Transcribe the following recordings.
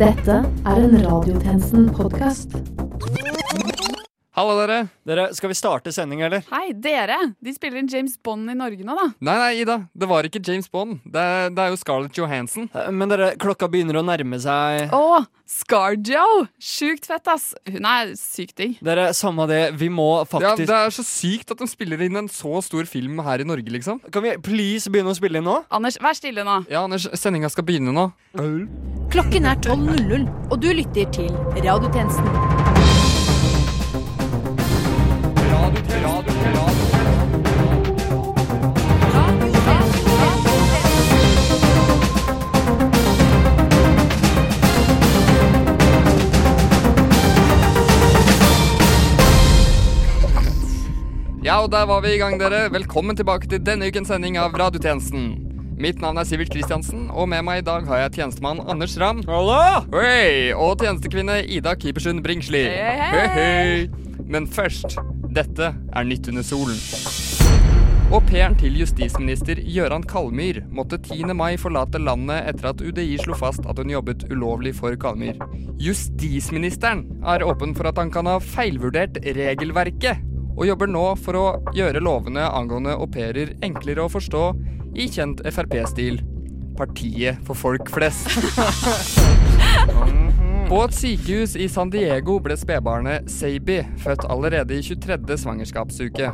Dette er en Radiotjenesten-podkast. Hallo, dere. Dere, Skal vi starte sending, eller? Hei, dere! De spiller inn James Bond i Norge nå, da. Nei, nei, Ida. Det var ikke James Bond. Det, er- det er jo Scarlett Johansson. Eh, Men dere, klokka begynner å nærme seg Å, Scarjo! Sjukt fett, ass. Hun er sykt digg. Dere, samme det, vi må faktisk Ja, Det er så sykt at de spiller inn en så stor film her i Norge, liksom. Kan vi please begynne å spille inn nå? Anders, vær stille nå. Ja, Anders, sendinga skal begynne nå. Klokken er 12.00, og du lytter til Radiotjenesten. Ja, og der var vi i gang, dere. Velkommen tilbake til denne ukens sending av Radiotjenesten. Mitt navn er Sivert Kristiansen, og med meg i dag har jeg tjenestemann Anders Ramm. Hallo! Hey, Og tjenestekvinne Ida Kipersund Bringsli. Hei, hei, hei. Men først, dette er Nytt under solen. Au pairen til justisminister Gøran Kalmyr måtte 10. mai forlate landet etter at UDI slo fast at hun jobbet ulovlig for Kalmyr. Justisministeren er åpen for at han kan ha feilvurdert regelverket, og jobber nå for å gjøre lovene angående au pairer enklere å forstå i kjent Frp-stil. Partiet for folk flest. På et sykehus i San Diego ble spedbarnet Saby født allerede i 23. svangerskapsuke.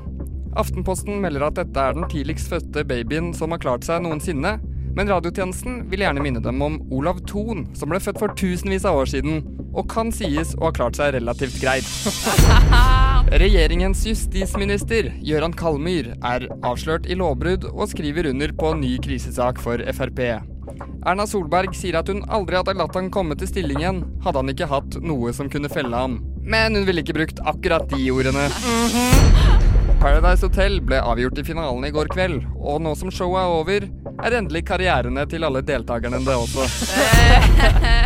Aftenposten melder at dette er den tidligst fødte babyen som har klart seg noensinne, men radiotjenesten vil gjerne minne dem om Olav Thon, som ble født for tusenvis av år siden, og kan sies å ha klart seg relativt greit. Regjeringens justisminister, Gøran Kalmyr, er avslørt i lovbrudd og skriver under på ny krisesak for Frp. Erna Solberg sier at hun aldri hadde latt han komme til stillingen, hadde han ikke hatt noe som kunne felle ham. Men hun ville ikke brukt akkurat de ordene. Paradise Hotel ble avgjort i finalen i går kveld, og nå som showet er over, er endelig karrierene til alle deltakerne det også.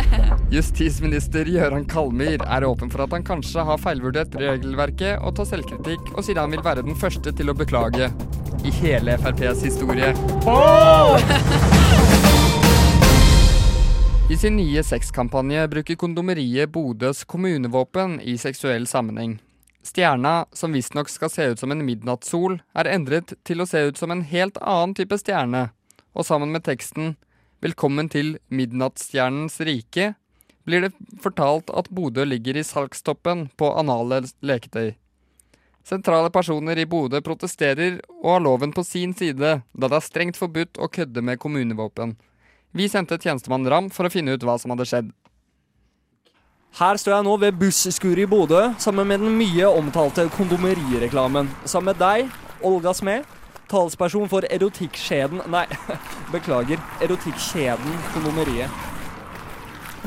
Justisminister Gøran Kalmyr er åpen for at han kanskje har feilvurdert regelverket og tar selvkritikk, og sier han vil være den første til å beklage. I hele FrPs historie. I sin nye sexkampanje bruker kondomeriet Bodøs kommunevåpen i seksuell sammenheng. Stjerna, som visstnok skal se ut som en midnattssol, er endret til å se ut som en helt annen type stjerne, og sammen med teksten 'Velkommen til midnattsstjernens rike' blir det fortalt at Bodø ligger i salgstoppen på anale leketøy. Sentrale personer i Bodø protesterer og har loven på sin side, da det er strengt forbudt å kødde med kommunevåpen. Vi sendte tjenestemann Ram for å finne ut hva som hadde skjedd. Her står jeg nå ved busskuret i Bodø sammen med den mye omtalte kondomerireklamen. Sammen med deg, Olga Smed, talsperson for erotikkskjeden Nei, beklager. Erotikkskjeden Kondomeriet.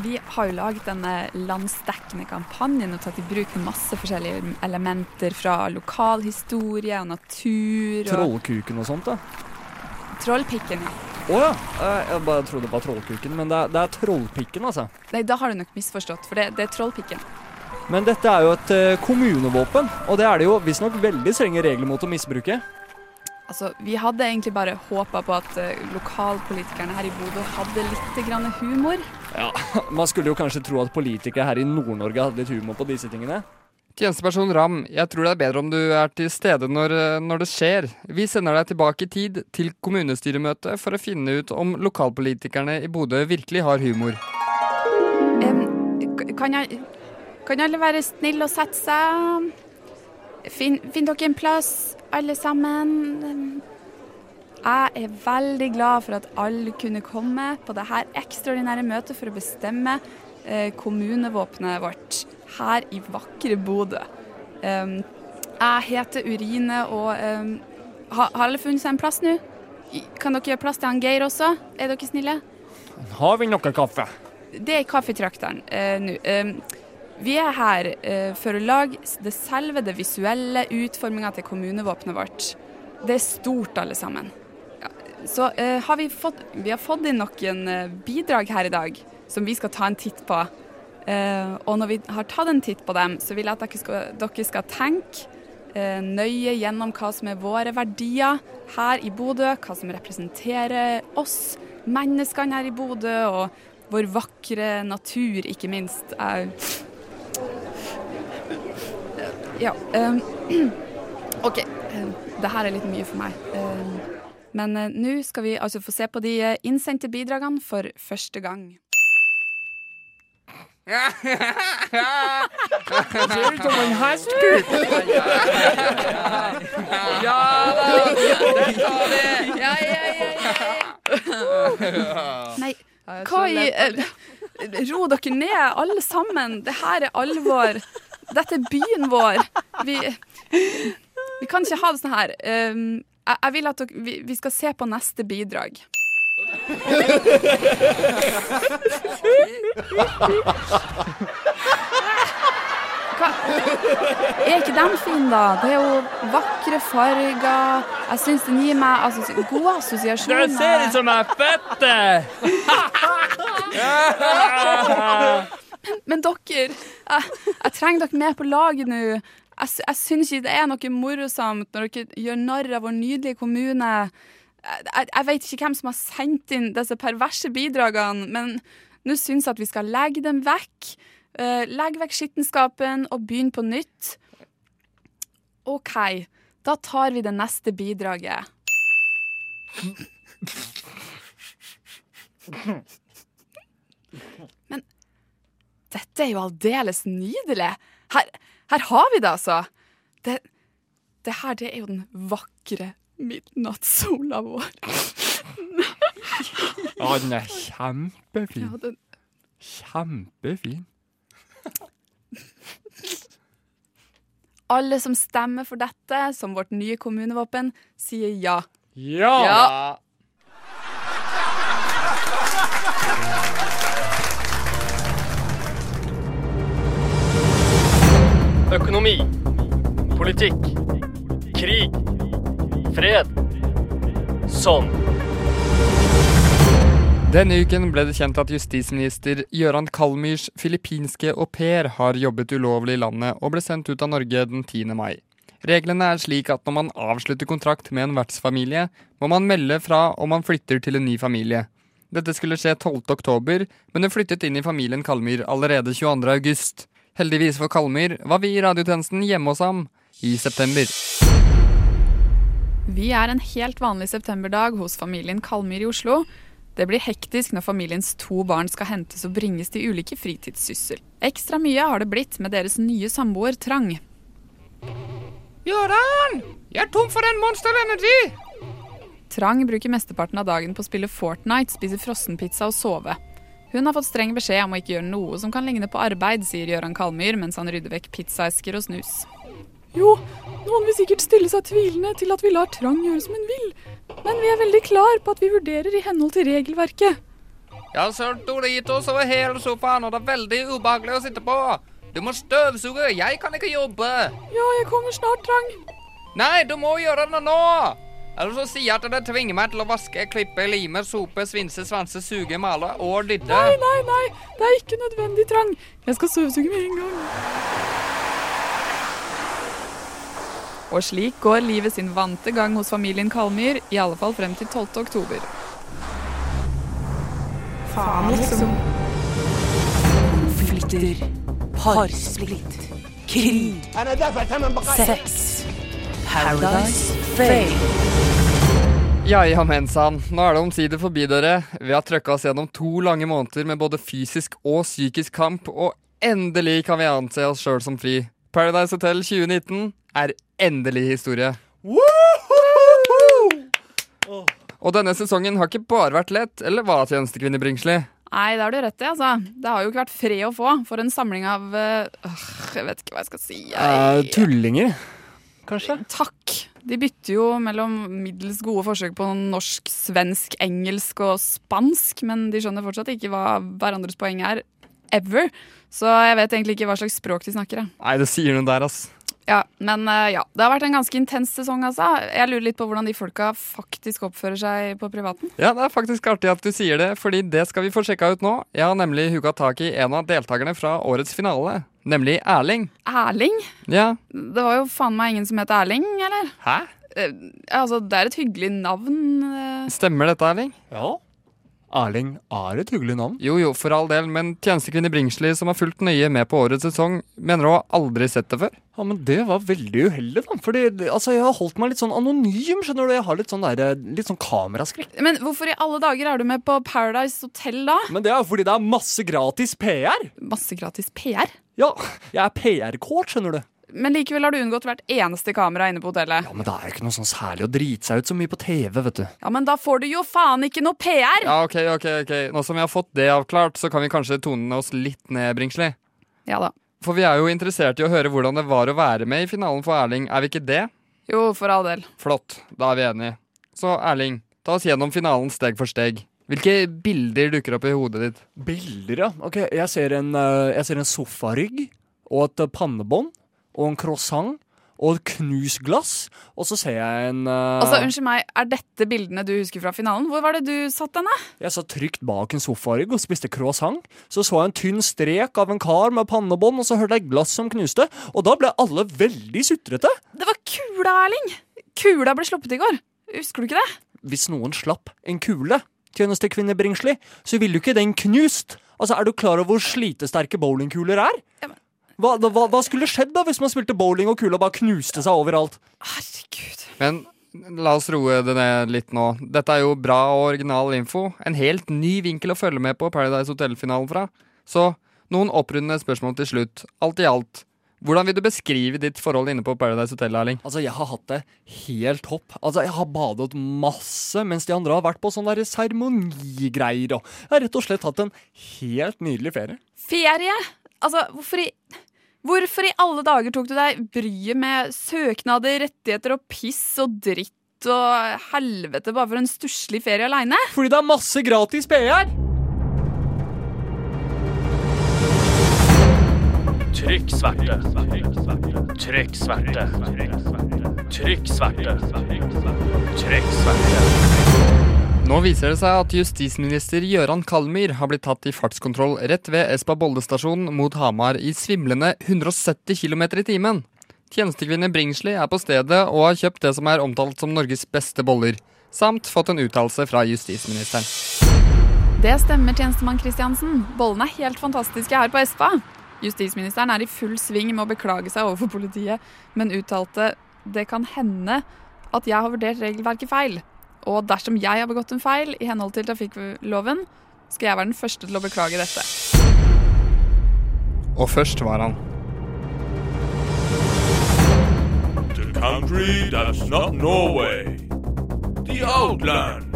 Vi har jo laget denne landsdekkende kampanjen og tatt i bruk masse forskjellige elementer fra lokalhistorie og natur og Trollkuken og sånt, da. Trollpikken, ja. Å ja. Eh, Jeg bare trodde det var Trollkuken, men det er, det er Trollpikken, altså. Nei, da har du nok misforstått, for det, det er Trollpikken. Men dette er jo et eh, kommunevåpen, og det er det jo visstnok veldig strenge regler mot å misbruke. Altså, Vi hadde egentlig bare håpa på at eh, lokalpolitikerne her i Bodø hadde litt grann humor. Ja, Man skulle jo kanskje tro at politikere her i Nord-Norge hadde litt humor på disse tingene. Tjenesteperson Ram, jeg tror det er bedre om du er til stede når, eh, når det skjer. Vi sender deg tilbake i tid, til kommunestyremøtet, for å finne ut om lokalpolitikerne i Bodø virkelig har humor. Um, kan, jeg, kan alle være snille og sette seg? Finn, finn dere en plass, alle sammen. Jeg er veldig glad for at alle kunne komme på dette ekstraordinære møtet for å bestemme eh, kommunevåpenet vårt her i vakre Bodø. Jeg heter Urine, og har alle funnet seg en plass nå? Kan dere gjøre plass til han Geir også? Er dere snille? Har vi noe kaffe? Det er kaffetrakteren eh, nå. Vi er her eh, for å lage det selve det visuelle utforminga til kommunevåpenet vårt. Det er stort, alle sammen. Så eh, har vi fått Vi har fått inn noen eh, bidrag her i dag som vi skal ta en titt på. Og når vi har tatt en titt på dem, så vil jeg at dere skal, dere skal tenke nøye gjennom hva som er våre verdier her i Bodø, hva som representerer oss menneskene her i Bodø, og vår vakre natur, ikke minst. er Ja. Um, OK. Um, det her er litt mye for meg. Um, men uh, nå skal vi altså få se på de uh, innsendte bidragene for første gang. Ser ut som en hestgutt! Ja da! Det sa vi! Ja, ja, ja, Nei, hva i eh, Ro dere ned, alle sammen. Det her er alvor. Dette er byen vår. Vi, vi kan ikke ha det sånn her. Um, jeg, vil at dere, vi, vi skal se på neste bidrag. Hva? Er ikke den fin, da? Det er jo vakre farger. Jeg syns den gir meg altså, gode assosiasjoner. Du ser ut som ei fette! Men dere, jeg, jeg trenger dere med på laget nå. Jeg, jeg syns ikke det er noe morosomt når dere gjør narr av vår nydelige kommune. Jeg, jeg vet ikke hvem som har sendt inn disse perverse bidragene, men nå syns jeg at vi skal legge dem vekk. Eh, legge vekk skittenskapen og begynn på nytt. OK, da tar vi det neste bidraget. Men dette er jo aldeles nydelig. Her, her har vi det, altså. Det, det her, det er jo den vakre midnattssola vår. Ja, den er kjempefin. Kjempefin. Alle som stemmer for dette som vårt nye kommunevåpen, sier ja. Ja! Ja. Økonomi. Politikk. Krig. Fred. Sånn. Denne uken ble det kjent at justisminister Gøran Kalmyrs filippinske au pair har jobbet ulovlig i landet og ble sendt ut av Norge den 10. mai. Reglene er slik at når man avslutter kontrakt med en vertsfamilie, må man melde fra om man flytter til en ny familie. Dette skulle skje 12. oktober, men hun flyttet inn i familien Kalmyr allerede 22. august. Heldigvis for Kalmyr var vi i radiotjenesten hjemme hos ham i september. Vi er en helt vanlig septemberdag hos familien Kalmyr i Oslo. Det blir hektisk når familiens to barn skal hentes og bringes til ulike fritidssyssel. Ekstra mye har det blitt med deres nye samboer Trang. Gøran! Jeg er tom for en Monster Energy! Trang bruker mesteparten av dagen på å spille Fortnite, spise frossenpizza og sove. Hun har fått streng beskjed om å ikke gjøre noe som kan ligne på arbeid, sier Gøran Kalmyr mens han rydder vekk pizzaesker og snus. Jo, noen vil sikkert stille seg tvilende til at vi lar Trang gjøre som hun vil, men vi er veldig klar på at vi vurderer i henhold til regelverket. Har sølt Doritos over hele sofaen, og det er veldig ubehagelig å sitte på. Du må støvsuge, jeg kan ikke jobbe. Ja, jeg kommer snart, Trang. Nei, du må gjøre det nå! Eller så sier jeg at det tvinger meg til å vaske, klippe, lime, sope, svinse, svanse, suge, male og dydde. Nei, nei, nei, det er ikke nødvendig, Trang. Jeg skal støvsuge med en gang. Og slik går livet sin vante gang hos familien Kalmyr, i alle fall frem til 12. oktober. Faen, liksom. Flytter. parsplitt, krig, sex, Paradise Fail. Ja, ja, mensan. Nå er det omsider forbi dere. Vi har trøkka oss gjennom to lange måneder med både fysisk og psykisk kamp, og endelig kan vi anse oss sjøl som fri. Paradise Hotel 2019 er endelig historie. Og denne sesongen har ikke bare vært lett, eller hva, tjenestekvinne Bringsli? Nei, det har du rett i, altså. Det har jo ikke vært fred å få for en samling av øh, Jeg vet ikke hva jeg skal si. Jeg, tullinger, kanskje? Takk. De bytter jo mellom middels gode forsøk på norsk, svensk, engelsk og spansk, men de skjønner fortsatt ikke hva hverandres poeng er. Ever. Så jeg vet egentlig ikke hva slags språk de snakker. jeg. Nei, det sier noe der, ass. Ja, Men øh, ja, det har vært en ganske intens sesong, altså. Jeg lurer litt på hvordan de folka faktisk oppfører seg på privaten. Ja, det er faktisk artig at du sier det, fordi det skal vi få sjekka ut nå. Jeg har nemlig hooka tak i en av deltakerne fra årets finale, nemlig Erling. Erling? Ja, Det var jo faen meg ingen som het Erling, eller? hæ? Eh, altså, det er et hyggelig navn. eh. Stemmer dette, Erling? Ja. Erling er et hyggelig navn. Jo jo, for all del, men tjenestekvinne Bringsli, som har fulgt nøye med på årets sesong, mener hun har aldri sett det før. Ja, men det var veldig uheldig, da. Fordi altså, jeg har holdt meg litt sånn anonym, skjønner du. Jeg har litt sånn, der, litt sånn kameraskrekk. Men hvorfor i alle dager er du med på Paradise Hotel da? Men det er jo fordi det er masse gratis PR. Masse gratis PR? Ja, jeg er PR-coach, skjønner du. Men likevel har du unngått hvert eneste kamera inne på hotellet. Ja, Men det er jo ikke noe sånn særlig å drite seg ut så mye på TV, vet du. Ja, men da får du jo faen ikke noe PR! Ja, ok, ok, ok. Nå som vi har fått det avklart, så kan vi kanskje tone oss litt ned, Bringsli. Ja da. For vi er jo interessert i å høre hvordan det var å være med i finalen for Erling, er vi ikke det? Jo, for all del. Flott, da er vi enige. Så Erling, ta oss gjennom finalen steg for steg. Hvilke bilder dukker opp i hodet ditt? Bilder, ja. Ok, Jeg ser en, eh, jeg ser en sofarygg og et pannebånd og en croissant og et knust glass. Og så ser jeg en uh... Altså, Unnskyld meg, er dette bildene du husker fra finalen? Hvor var det du satt den. Jeg satt trygt bak en sofarygg og spiste croissant. Så så jeg en tynn strek av en kar med pannebånd, og så hørte jeg glass som knuste. Og da ble alle veldig sutrete. Det var kula, Erling! Kula ble sluppet i går. Husker du ikke det? Hvis noen slapp en kule, tjenestekvinne Bringsli, så ville jo ikke den knust. Altså, Er du klar over hvor slitesterke bowlingkuler er? Ja, men- Hva, hva, hva skulle skjedd da hvis man spilte bowling og kula bare knuste seg overalt? Herregud. Men la oss roe det ned litt nå. Dette er jo bra og original info. En helt ny vinkel å følge med på Paradise Hotel-finalen fra. Så noen opprundende spørsmål til slutt. Alt i alt, hvordan vil du beskrive ditt forhold inne på Paradise Hotel, Erling? Altså, Jeg har hatt det helt topp. Altså, Jeg har badet masse mens de andre har vært på sånne der seremonigreier. Og jeg har rett og slett hatt en helt nydelig ferie. Ferie? Altså, hvorfor i Hvorfor i alle dager tok du deg bryet med søknader, rettigheter og piss og dritt og helvete bare for en stusslig ferie aleine? Fordi det er masse gratis PR! Trykk sverte. Trykk sverte. Trykk sverte. Trykk sverte. Nå viser det seg at justisminister Gøran Kalmyr har blitt tatt i fartskontroll rett ved Espa Bolde stasjon mot Hamar i svimlende 170 km i timen. Tjenestekvinne Bringsli er på stedet og har kjøpt det som er omtalt som Norges beste boller, samt fått en uttalelse fra justisministeren. Det stemmer, tjenestemann Kristiansen. Bollene er helt fantastiske her på Espa. Justisministeren er i full sving med å beklage seg overfor politiet, men uttalte det kan hende at jeg har vurdert regelverket feil. Og dersom jeg har begått en feil i henhold til trafikkloven, skal jeg være den første til å beklage dette. Og først var han. The country that's not Norway. The outland.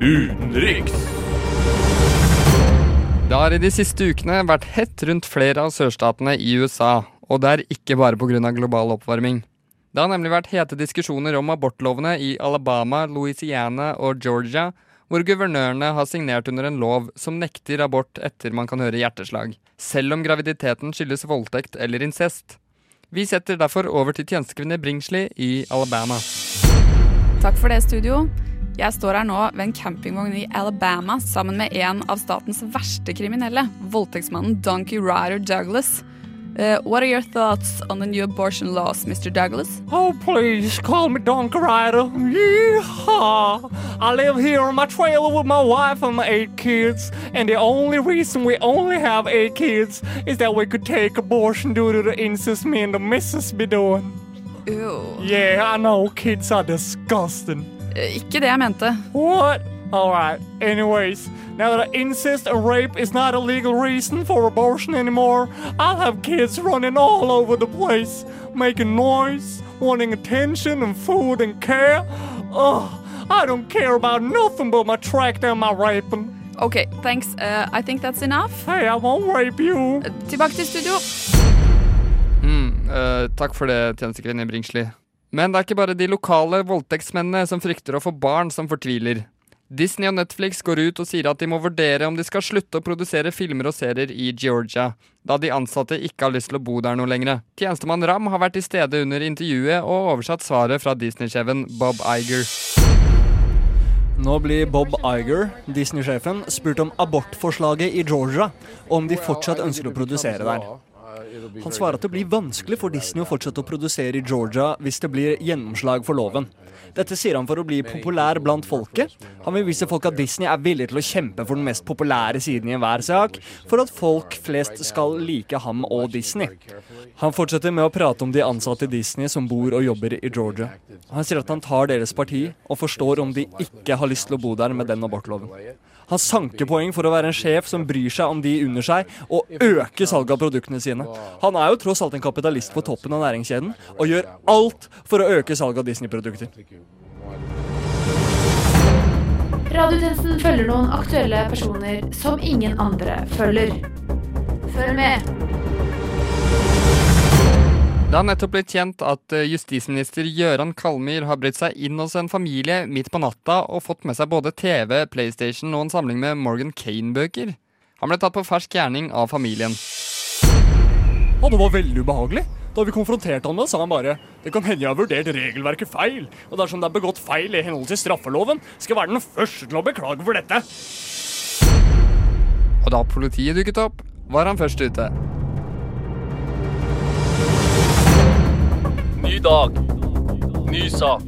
Utenriks. Det har i de siste ukene vært hett rundt flere av sørstatene i USA, og det er ikke bare pga. global oppvarming. Det har nemlig vært hete diskusjoner om abortlovene i Alabama, Louisiana og Georgia, hvor guvernørene har signert under en lov som nekter abort etter man kan høre hjerteslag, selv om graviditeten skyldes voldtekt eller incest. Vi setter derfor over til tjenestekvinne Bringsli i Alabama. Takk for det, studio. Jeg står her nå ved en campingvogn i Alabama sammen med en av statens verste kriminelle, voldtektsmannen Donkey Ryder Douglas. Uh, what are your thoughts on the new abortion laws, Mr. Douglas? Oh, please call me Donkey Rider. Yeehaw! I live here on my trailer with my wife and my eight kids, and the only reason we only have eight kids is that we could take abortion due to the incest me and the missus be doing. Ew. Yeah, I know kids are disgusting. Eh, ikke det jeg mente. What? Alright, anyways, now that incest and rape is not a legal reason for abortion anymore, I'll have kids running all over the place, making noise, wanting attention and food and care. Ugh, I don't care about nothing but my track and my raping. Okay, thanks. Uh, I think that's enough. Hey, I won't rape you. Eh, Tilbake til studio. Mm, uh, takk for det, tjenestekvinne Bringsli. Men det er ikke bare de lokale voldtektsmennene som frykter å få barn, som fortviler. Disney og Netflix går ut og sier at de må vurdere om de skal slutte å produsere filmer og serier i Georgia, da de ansatte ikke har lyst til å bo der noe lenger. Tjenestemann Ram har vært til stede under intervjuet og oversatt svaret fra Disney-sjefen Bob Iger. Nå blir Bob Iger, Disney-sjefen, spurt om abortforslaget i Georgia, og om de fortsatt ønsker å produsere der. Han svarer at det blir vanskelig for Disney å fortsette å produsere i Georgia hvis det blir gjennomslag for loven. Dette sier han for å bli populær blant folket. Han vil vise folk at Disney er villig til å kjempe for den mest populære siden i enhver sak, for at folk flest skal like ham og Disney. Han fortsetter med å prate om de ansatte i Disney som bor og jobber i Georgia. Han sier at han tar deres parti, og forstår om de ikke har lyst til å bo der med den abortloven. Han sanker poeng for å være en sjef som bryr seg om de under seg, og øker salget av produktene sine. Han er jo tross alt en kapitalist på toppen av næringskjeden, og gjør alt for å øke salget av Disney-produkter. Radiotjenesten følger noen aktuelle personer som ingen andre følger. Følg med. Det har nettopp blitt kjent at eh, justisminister Gøran Kalmyr har brutt seg inn hos en familie midt på natta og fått med seg både TV, PlayStation og en samling med Morgan Kane-bøker. Han ble tatt på fersk gjerning av familien. Og det var veldig ubehagelig. Da vi konfronterte han med sa han bare det kan hende jeg har vurdert regelverket feil, og dersom det er begått feil i henhold til straffeloven, skal jeg være den første til å beklage for dette. Og da politiet dukket opp, var han først ute. Ny dag. Ny sak.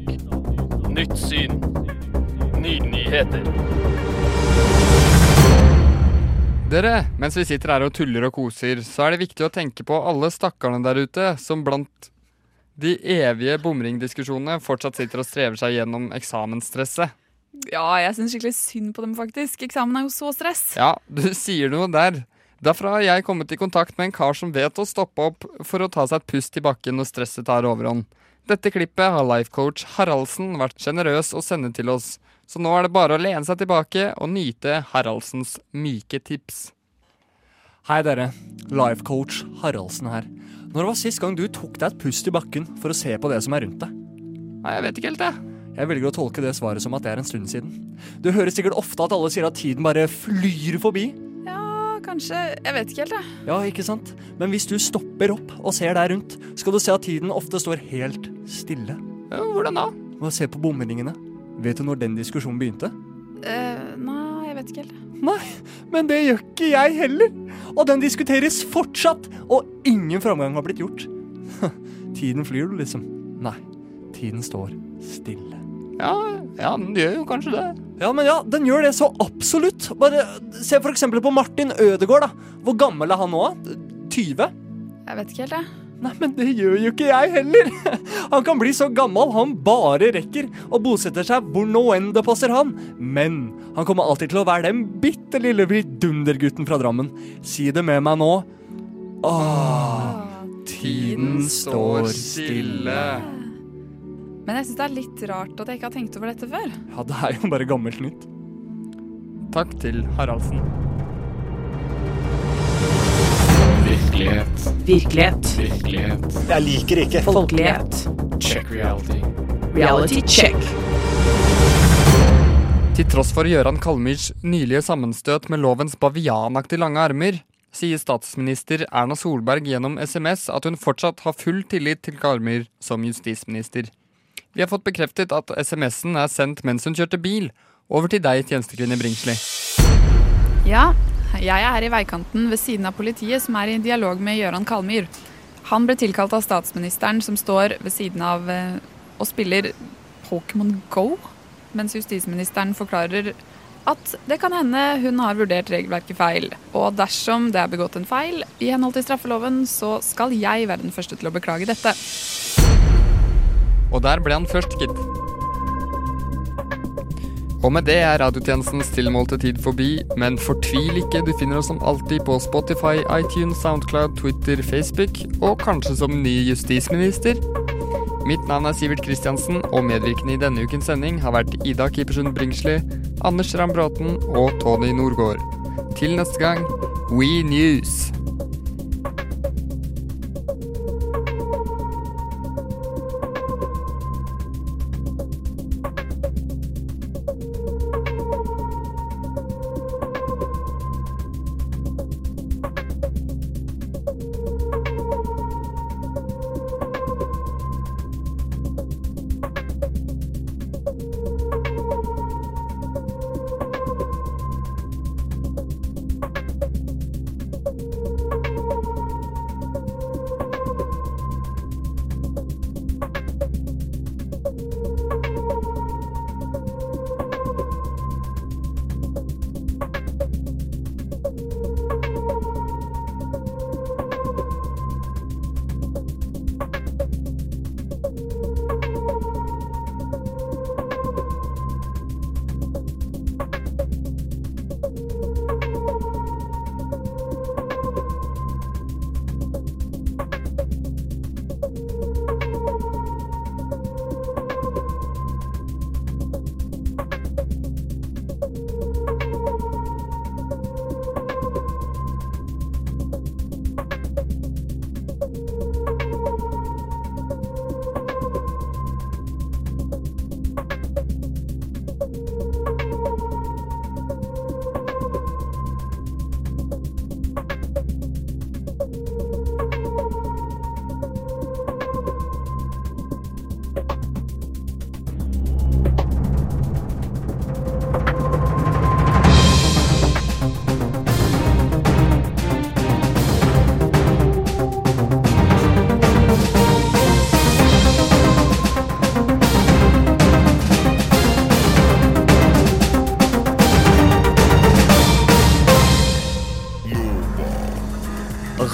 Nytt syn. Nye nyheter. Dere, mens vi sitter her og tuller og koser, så er det viktig å tenke på alle stakkarene der ute som blant de evige bomringdiskusjonene fortsatt sitter og strever seg gjennom eksamensstresset. Ja, jeg syns skikkelig synd på dem, faktisk. Eksamen er jo så stress. Ja, du sier noe der. Derfor har jeg kommet i kontakt med en kar som vet å stoppe opp for å ta seg et pust i bakken når stresset tar overhånd. Dette klippet har lifecoach Haraldsen vært sjenerøs å sende til oss, så nå er det bare å lene seg tilbake og nyte Haraldsens myke tips. Hei dere, lifecoach Haraldsen her. Når var sist gang du tok deg et pust i bakken for å se på det som er rundt deg? Nei, jeg vet ikke helt, jeg. Jeg velger å tolke det svaret som at det er en stund siden. Du hører sikkert ofte at alle sier at tiden bare flyr forbi. Kanskje. Jeg vet ikke helt, jeg. Ja, ikke sant? Men hvis du stopper opp og ser deg rundt, skal du se at tiden ofte står helt stille. Ja, hvordan da? Og se på bomringene. Vet du når den diskusjonen begynte? Eh, nei, jeg vet ikke helt. Nei, men det gjør ikke jeg heller. Og den diskuteres fortsatt, og ingen framgang har blitt gjort. Tiden flyr, liksom. Nei, tiden står stille. Ja, ja, den gjør jo kanskje det. Ja, men ja, den gjør det så absolutt. Bare se for eksempel på Martin Ødegaard, da. Hvor gammel er han nå? 20? Jeg vet ikke helt, jeg. Nei, men det gjør jo ikke jeg heller. Han kan bli så gammel han bare rekker, og bosetter seg hvor nå enn det passer han. Men han kommer alltid til å være den bitte lille vidundergutten fra Drammen. Si det med meg nå. Åh, tiden står stille. Men jeg syns det er litt rart at jeg ikke har tenkt over dette før. Ja, det er jo bare gammelt nytt. Takk til Haraldsen. Virkelighet. Virkelighet. Virkelighet. Jeg liker ikke. Folkelighet. Check reality. Reality check. Til tross for Gøran Kalmyrs nylige sammenstøt med lovens bavianaktig lange armer, sier statsminister Erna Solberg gjennom SMS at hun fortsatt har full tillit til Kalmyr som justisminister. Vi har fått bekreftet at SMS-en er sendt mens hun kjørte bil. Over til deg, tjenestekvinne Bringsli. Ja, jeg er her i veikanten ved siden av politiet, som er i dialog med Gøran Kalmyr. Han ble tilkalt av statsministeren, som står ved siden av eh, og spiller Pokémon Go, mens justisministeren forklarer at det kan hende hun har vurdert regelverket feil. Og dersom det er begått en feil i henhold til straffeloven, så skal jeg være den første til å beklage dette. Og der ble han først, gitt. Og med det er radiotjenestens tilmålte tid forbi, men fortvil ikke, du finner oss som alltid på Spotify, iTunes, Soundcloud, Twitter, Facebook, og kanskje som ny justisminister. Mitt navn er Sivert Kristiansen, og medvirkende i denne ukens sending har vært Ida Kipersund Bringsli, Anders Rambråten og Tony Norgård. Til neste gang, We News!